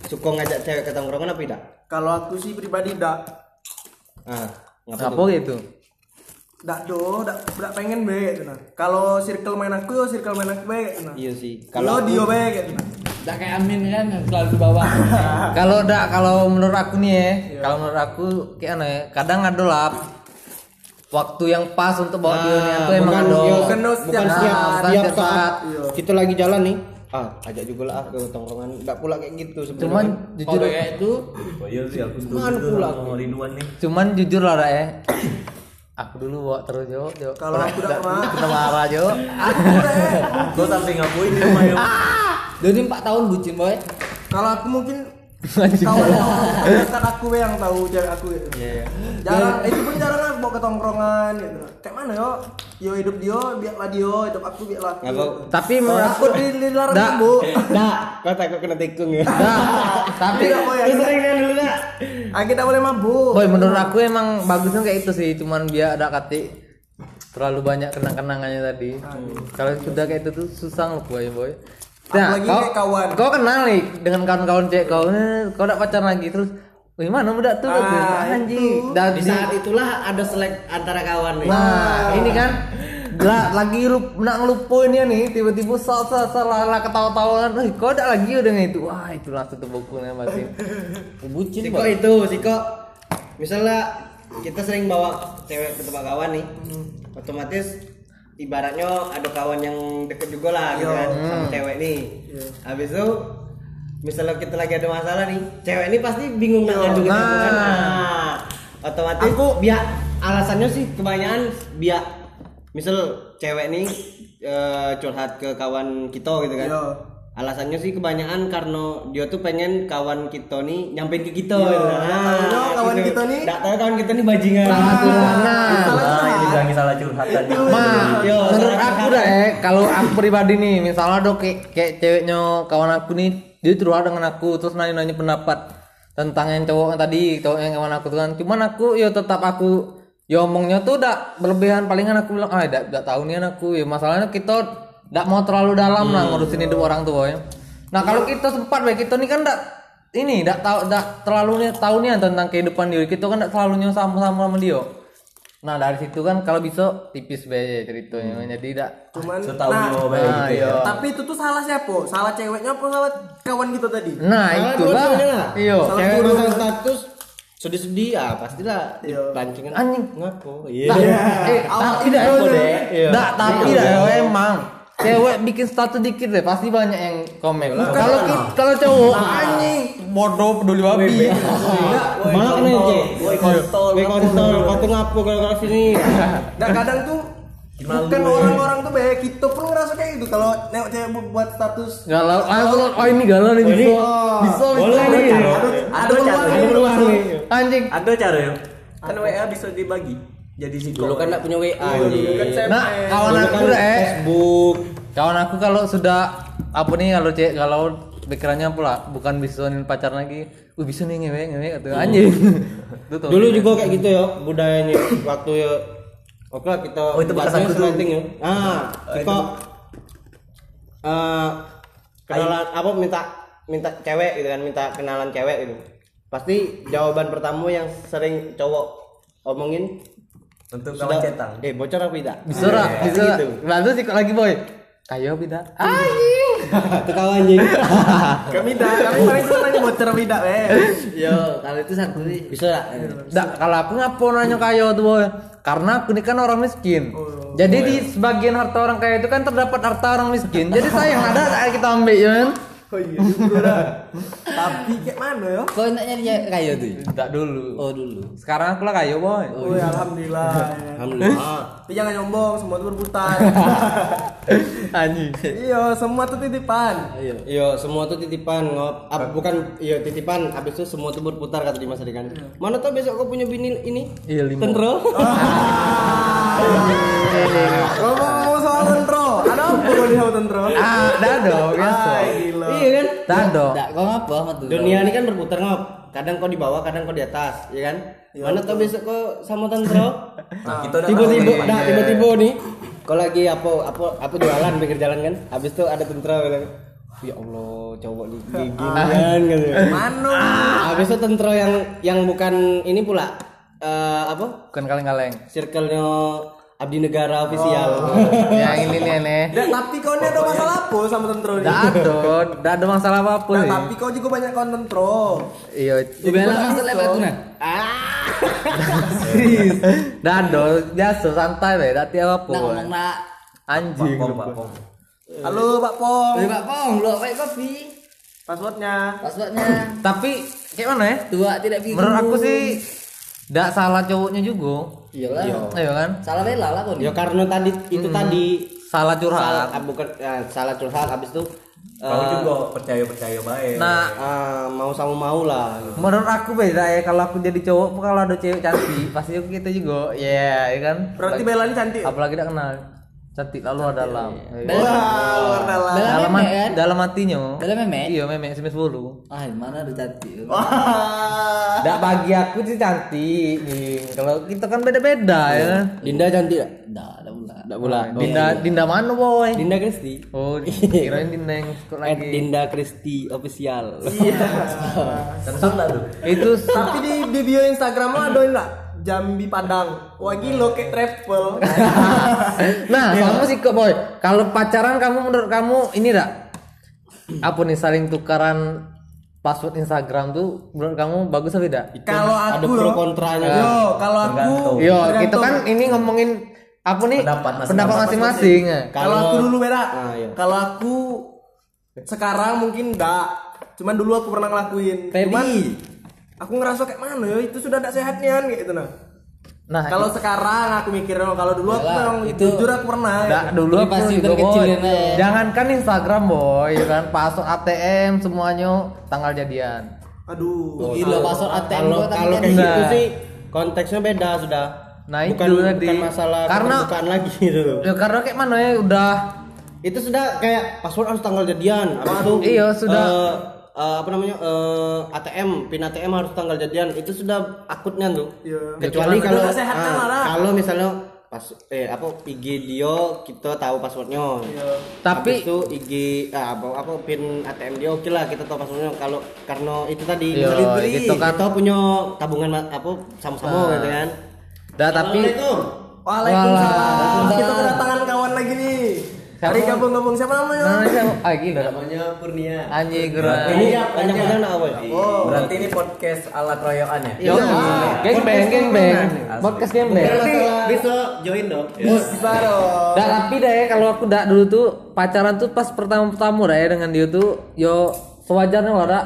suka ngajak cewek ke tongkrongan apa tidak Kalau aku sih pribadi dak ah ngapa Apa gitu? dak do, dak dak pengen be gitu nah. Kalau circle main aku, yo circle main aku be gitu nah. iya sih Kalau kalau dia be gitu nah. Udah kayak Amin kan yang selalu di bawah. (laughs) kalau dak kalau menurut aku nih ya, kalau menurut aku kayak aneh, ya, kadang ada lah waktu yang pas untuk bawa dia nih itu emang ada. yo, Bukan bukan setiap saat. setiap Setiap saat saat. Iya. kita lagi jalan nih ah ajak juga lah ke tongkrongan nggak pula kayak gitu sebenarnya Cuman jujur kayak itu Oh iya sih aku tuh pula nih. cuman jujur lah ya. Aku dulu bawa terus Jo, Jo. Kalau aku dak pernah. Kita marah Jo. Kau (laughs) sampai ngapain di rumah ya? Dia ini 4 tahun bucin boy. Kalau aku mungkin kawan dekat aku be yang tahu cewek aku gitu. Iya, Jarang, itu pun jarang aku bawa ke tongkrongan gitu. Kayak mana yo? Yo hidup dia, biarlah dia, hidup aku biarlah aku. Tapi menurut aku Aku di dilarang Dak. bu. Dah, kau takut kena tikung ya. Nah, tapi boy, Lu sering kan dulu dah. aku tidak boleh mabuk. Boy menurut aku emang bagusnya kayak itu sih, cuman biar ada kati terlalu banyak kenang-kenangannya tadi. Kalau sudah kayak itu tuh susah loh boy boy. Nah, Apalagi kayak kawan. Kau kenal nih dengan kawan-kawan cewek kau, eh, kau udah pacaran lagi terus. Gimana muda tuh? Ah, anjing. Dan Di saat itulah ada selek antara kawan nih. Nah, ini kan lah, lagi lu nak ngelupain ya nih tiba-tiba salah salah salah ketawa-tawa eh kau ada lagi udah itu wah (laughs) itu langsung tuh bukunya pasti Bucin Siko boy. itu, Siko. Misalnya kita sering bawa cewek ke tempat kawan nih, otomatis ibaratnya ada kawan yang deket juga lah gitu kan sama cewek nih. Habis itu misalnya kita lagi ada masalah nih, cewek ini pasti bingung nak ngadu gitu kan. Nah, otomatis Aku- biar alasannya sih kebanyakan biar misal cewek nih eh, curhat ke kawan kita gitu kan. Iya. Alasannya sih kebanyakan karena dia tuh pengen kawan kita nih nyampein ke kita gitu. nggak tahunya kawan kita nih- Nggak tahu kawan kita nih bajingan. Nah, ini bilang salah curhat tadi. Ma, Yo, menurut aku dah eh kalau aku pribadi nih, misalnya ada kayak, kayak ceweknya kawan aku nih, dia curhat dengan aku terus nanya-nanya pendapat tentang yang cowok yang tadi, cowok yang kawan aku tuh kan. Cuman aku yo tetap aku yo omongnya tuh udah berlebihan. Palingan aku bilang ah udah tahu nih anakku. Ya masalahnya kita nggak mau terlalu dalam lah ngurusin hidup orang tuh ya. Nah kalau kita sempat baik kita nih kan nggak ini nggak tahu nggak terlalu nih tahu nih tentang kehidupan dia kita kan nggak selalu sama-sama sama dia. Nah dari situ kan kalau bisa tipis be ceritanya jadi tidak Cuman Setahu nah, baik Nah, gitu ya. iya. tapi itu tuh salah siapa? Salah ceweknya apa salah kawan kita tadi? Nah Salah itu lah. Iya Salah Cewek guru. pasang status sedih-sedih ah pastilah Iya. dipancingin Anjing. ngapo iya Nah, eh, tapi dah Iya. Dah, tapi dah emang cewek bikin status dikit deh pasti banyak yang komen. Kalau ki- kalau cowok anjing. Bodoh peduli babi. kena aja woi kontol. Woi kontol tuh ngapo kalau kalau sini. Nah kadang tuh bukan orang-orang tuh baik kita pun ngerasa kayak gitu kalau nengok cewek bu- buat status Galau, langsung oh ini galau nih bisa. Bisa. Boleh nih. Ada peluang nih Anjing. Ada cara ya? Kan WA bisa dibagi. Jadi si dulu kan nggak punya WA anjing. kan Nah, kawan aku kan dah eh. Facebook Kawan aku kalau sudah apa nih kalau cek kalau pikirannya pula bukan bisa nih pacar lagi. Wih bisa nih ngewe ngewe kata anjing. (laughs) Itu tuh. dulu juga kayak gitu ya budayanya waktu ya oke lah kita Oh, itu bekas bahasanya aku tuh. selenting ya ah kita eh, kenalan apa minta minta cewek gitu kan minta kenalan cewek gitu pasti jawaban pertama yang sering cowok omongin Untuk kawan cetang. eh bocor apa tidak Bisa lah, Ah, bisa. gitu Lalu sih lagi boy. Kayo bida. (laughs) Anjing. kawan (laughs) anjing kami dah kami paling senang nanya bocor tidak eh Yo, kalau itu satu nih. bisa lah Nggak, kalau aku ngapo nanya kayo tuh boy. Karena aku ini kan orang miskin. Jadi di sebagian harta orang kaya itu kan terdapat harta orang miskin. Jadi sayang ada kita ambil ya kan. Oh iya juga dah tapi kayak mana ya Kau nak nyari kayu tuh? Enggak dulu. Oh dulu. Sekarang aku lah kayo boy. oh ya alhamdulillah alhamdulillah tapi jangan nyombong semua itu berputar (laughs) Anjing. iya semua tuh titipan Ayo. Iya, semua tuh titipan ngop. Ah, bukan iya titipan, habis itu semua tuh berputar kata Dimas tadi kan. Mana tuh besok kau punya bini ini? Iya lima. Tentro. (laughs) ngomong soal tentro ada apa kau di tentro Ah, dah dong, biasa. Iya kan? Tak kau ngapa sama tuh? Dunia ini kan berputar ngop. Kadang kau di bawah, kadang kau di atas, ya kan? Mana tuh besok kau sama tentro? (laughs) Nah, tiba-tiba, nah tiba-tiba nih, kau lagi apa apa apa jualan pinggir jalan kan? Habis itu ada tentro bilang, ya Allah cowok di ginian gitu Mano. habis itu tentro yang yang bukan ini pula eh, apa bukan kaleng-kaleng circle-nya Abdi Negara official (laughs) yang ini nih aneh Dan tapi kau ini ada masalah apa sama tentro ini? Nggak ada, nggak ada masalah apa pun Nah, sih. tapi kau juga banyak kawan tentro. Iya, Bela masalah apa tuh nah? nggak ada, biasa santai deh, tidak tiap apa. Nak ngomong nak. Anjing. Halo Pak Pong. Beli Pak Pong, lu apa kopi? Passwordnya. Passwordnya Tapi kayak mana ya? tua tidak bingung. Menurut aku sih nggak salah cowoknya juga. Iyalah. Iya kan? Salah bela lah kau nih. ya karena tadi itu tadi Salah salah curhat. ah, bukan ya, salah curhat habis itu Kau eh, juga percaya percaya baik. Nah, ah, mau sama mau lah gitu. menurut aku beda ya kalau aku jadi cowok kalau ada cewek cantik pasti aku gitu juga. Iya, ya kan? Berarti Bella ini cantik. Apalagi tidak kenal. Cantik lalu ada dalam. Bela Wah, luar dalam. Dalam, memek hat- kan? dalam hatinya. Bela memek? Iya, memek SMS bolu. Ah, mana ada cantik. Nggak bagi aku sih cantik. Ning. Kalau kita kan beda-beda ya. kan? Dinda cantik gak? Enggak, ada pula. Enggak pula Dinda Dinda mana boy? Dinda Kristi Oh, (laughs) kirain Dinda yang ikut At lagi. Dinda Kristi official (laughs) lah tuh. Itu Tapi di, di bio Instagram lo ada enggak? Jambi Padang. Wah gila kayak travel. (laughs) Nah, kamu sih kok boy. Kalau pacaran kamu menurut kamu ini enggak? Apa nih saling tukaran password Instagram tuh menurut kamu bagus apa tidak? kalau ada aku pro loh. kontranya Yo, kalau aku. Yo, kita kan ini ngomongin apa nih? Pendapat masing-masing. Kalau aku dulu beda. Ah, iya. Kalau aku sekarang mungkin enggak. Cuman dulu aku pernah ngelakuin. Cuman aku ngerasa kayak mana ya itu sudah tidak sehatnya kayak gitu nah. Nah, Kalau sekarang aku mikir oh, kalau dulu aku memang itu- jujur aku pernah. Nggak, dulu aku pasti juga berkecilin boy. aja. Jangankan Instagram boy, ya kan password ATM semuanya tanggal jadian. Aduh. Gila password ATM kalau kalau kan kayak gitu Enggak. sih konteksnya beda sudah Nah, bukan itu bukan masalah Karena- bukan lagi (laughs) gitu Ya karena kayak mana ya udah itu sudah kayak password harus tanggal jadian habis itu Iya, sudah. eh, eh, apa namanya eh, ATM pin ATM harus tanggal jadian itu sudah akutnya tuh Iya. kecuali Itu kalau Lara? kalau misalnya pas eh apa IG dia kita tahu passwordnya Tapi- Habis itu IG ah, apa apa pin ATM dia oke lah kita tahu passwordnya kalau karena itu tadi Iya, misalnya gitu kan. kita punya tabungan apa sama-sama gitu kan dah tapi Waalaikumsalam. Kita kedatangan kawan lagi nih. Hari gabung-gabung siapa namanya? nah, saya ah gila Namanya Kurnia. anjing gerak ini panjang-panjang nak apa ya? Oh. Berarti ini podcast ala keroyokan ya? Yo, geng beng, geng beng, podcast geng beng. bisa join dong Bisa dong. Dah tapi dah ya kalau aku dah dulu tuh pacaran tuh pas pertama-pertama dah ya dengan dia tuh yo sewajarnya lah dah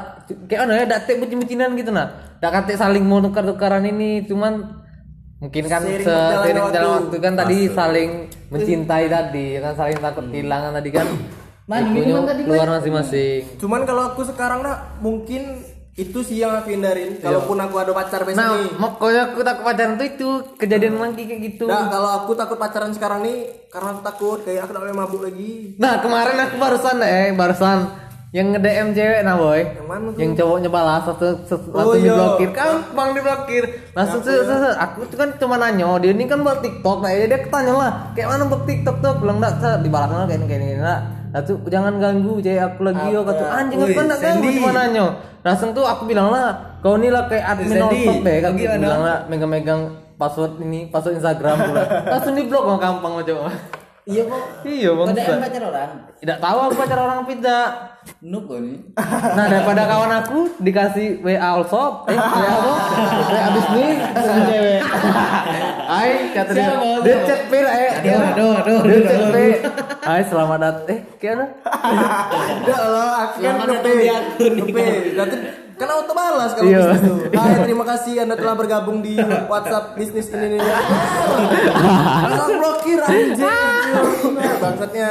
kayak mana ya dak tek bucin-bucinan gitu nah dak kate saling mau tukar-tukaran ini cuman mungkin kan Seiring se- berjalannya seiring jalan waktu. waktu kan tadi saling mencintai tadi kan saling takut kehilangan tadi kan. (clears throat) Man, minuman tadi, keluar masing-masing. Cuman kalau aku sekarang nak mungkin itu sih yang aku hindarin. Kalaupun aku ada pacar besok nah nih. makanya aku takut pacaran tuh itu kejadian lagi kayak gitu. Nah, kalau aku takut pacaran sekarang nih karena aku takut kayak aku tak boleh mabuk lagi. Nah kemarin aku barusan eh barusan yang nge DM cewek nah boy. Yang mana tuh? yang cowoknya balas langsung, langsung Oh, iya. diblokir. Gampang diblokir. Langsung se, se, se- aku tuh kan cuma nanya dia ini kan buat tiktok. Nah ya dia tanya lah kayak mana buat tiktok tuh? Bilang enggak dibalas kayak ini kayak ini nah Nah, tuh jangan ganggu cewek aku lagi yo kata anjing apa enggak ganggu cuma nanya. Langsung tuh aku bilang lah kau ini lah kayak admin otot deh kan bilang lah megang-megang password ini password Instagram pula langsung diblok gampang macam Iya kok. iya bang. Pacar orang. tidak tahu aku pacar orang tidak Noob kau nih. Nah daripada kawan aku dikasih WA also, eh WA apa? WA abis nih sama cewek. Hai kata dia, dia chat pir eh. Aduh aduh aduh. Dia chat pir. Hai selamat datang. Eh kayaknya. Enggak (laughs) lah, aku kan ngepe. Ngepe. Berarti kan auto balas kalau Iya. bisnis tuh. (laughs) Hai, terima kasih Anda telah bergabung di WhatsApp bisnis ini ini. Langsung blokir anjing. Bangsatnya.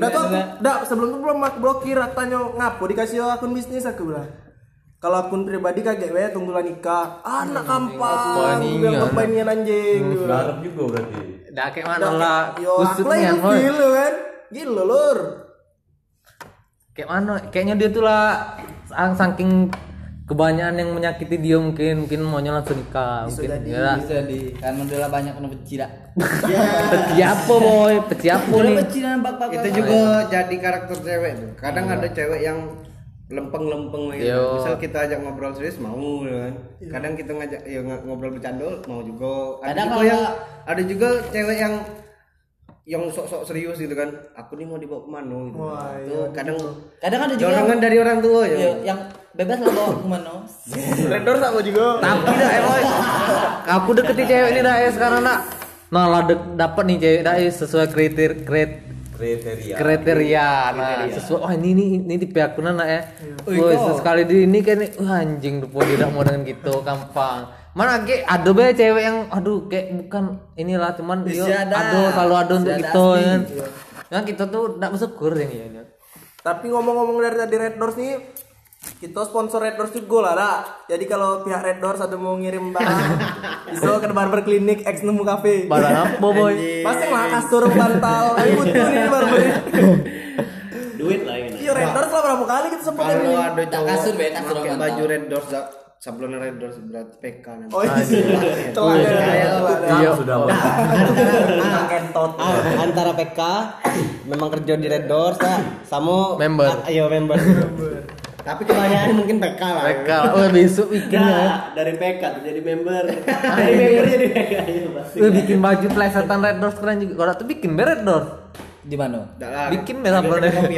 Udah tuh aku, dah sebelum itu belum aku blokir, aku tanya ngapo dikasih akun bisnis aku bilang. Kalau akun pribadi kaget we tunggulah nikah. Anak kampang. Bilang ya. ngapain nian anjing. Garap juga berarti. Dah kayak mana lah. Yo, aku lagi gila kan. Gila lur. Kayak mana? Kayaknya dia tuh lah saking kebanyakan yang menyakiti dia mungkin mungkin maunya langsung nikah mungkin ya bisa di karena udah banyak kena peci dah. Peci apa boy peci apa nih. peci nampak pak itu juga jadi karakter cewek tuh. Kadang ada cewek yang lempeng-lempeng gitu. Yo. misal kita ajak ngobrol serius mau gitu kan. Kadang kita ngajak ya ng- ngobrol bercanda mau juga. Ada Kadang juga yang ada juga cewek yang yang sok-sok serius gitu kan aku nih mau dibawa ke mana gitu. Itu kadang kadang ada juga dorongan dari orang tua ya. yang, yang bebas lah bawa ke mana. (laughs) Red Doors sama juga. tapi dah eh, boy. Aku deketin cewek ini dah eh, sekarang nak nah lah dek- dapat nih cewek dah eh, sesuai kriteria. Kriteria. Kriteria kriteria. nah sesuai. Wah ini ini ini tipe aku nana ya Woi, sekali di ini kan wah anjing tuh dia tidak mau dengan gitu gampang mana kayak ada be cewek yang aduh kayak bukan inilah cuman dia ada. selalu ada untuk ada gitu kan. Nah kita tuh tidak bersyukur yang ini Tapi ngomong-ngomong dari tadi Red Doors nih, kita sponsor Red Doors juga lah, Dak. Jadi kalau pihak Red Doors ada mau ngirim barang, (laughs) bisa ke Barber Clinic X Nemu Cafe. barang apa boy? Pasti lah kasur bantal, (laughs) Ayo butuh nih barber. duit lah ini. Iya Red Doors lah berapa kali kita sempat kalau ini. ada cowok kasur, be, kasur baju red doors dah sablon red doors berarti PK nanti. Oh iya, telah ya, telah ya. iya sudah. Kentot Ah, antara PK memang kerja di Red Doors tak sama Member. Ah, iya member. Tapi kebanyakan mungkin PK lah. Mereka oh besok bikin ya. Nah, dari PK tuh jadi member. Dari member jadi PK iya pasti. Eh, bikin baju plesetan red doors keren juga? Kalau tuh bikin be red doors di mana? Lah. Bikin be sablon kok.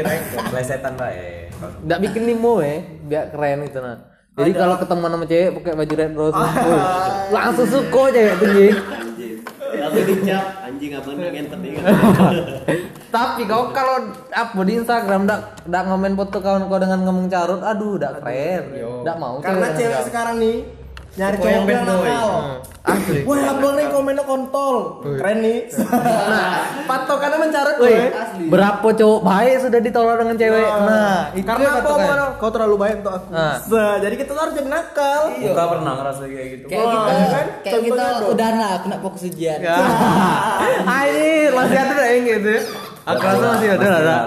plesetan baik Nggak bikin limo ya, biar keren itu nah. Jadi kalau ketemu sama cewek pakai baju red rose, woi, langsung suko cewek anjing. Tapi dicap. Anjing apa nih ngentet ini (laughs) Tapi kau kalau apa di Instagram ndak ndak ngomen foto kawan kau dengan ngomong carut, aduh ndak keren, ndak mau Karena cewek sekarang nih nyari Cowok yang bad boy. nakal. Hmm, Asli. Wah, abang nih komennya kontol. Keren nih. Patokannya mencarut Woi, gue. berapa cowok baik sudah ditolak dengan cewek? Nah, itu Karena yang apa? Kau terlalu baik untuk aku. Nah. Nah, jadi kita harus jadi nakal. Buka pernah ngerasa kayak gitu kayak kita kan? kayak kita dong. udah nak aku nak fokus ujian Ya. Anjir, masih ada yang gitu. Aku rasa masih ada lah.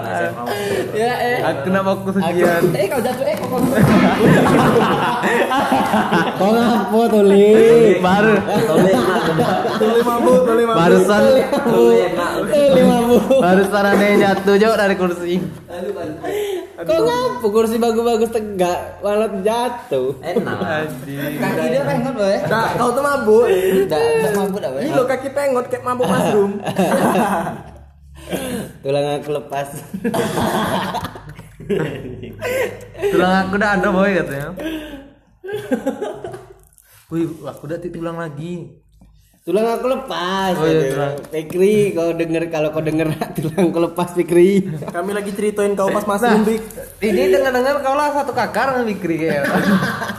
Ya eh fokus aku ujian. eh kau jatuh eh kau kau kau ngapo tuh li Baru Tuli mabuk, tuli mabuk. barusan lima bu barusan ada yang jatuh jauh dari kursi. kau ngapo kursi bagus-bagus tegak malah jatuh enak kaki dia pengen boy kau tuh mabuk. tidak mampu dah boy Ini lo kaki pengot kayak mabuk mushroom. (laughs) tulang aku lepas Tulang aku udah ada boy katanya. Wih, aku udah tulang lagi. tulang aku lepas Oh iya, tulang. Fikri kau denger kalau kau denger (laughs) tulang aku lepas Fikri Kami lagi ceritain kau pas mushroom, Dik. Ini dengar-dengar kau lah satu kakak dengan Fikri kayak. (laughs)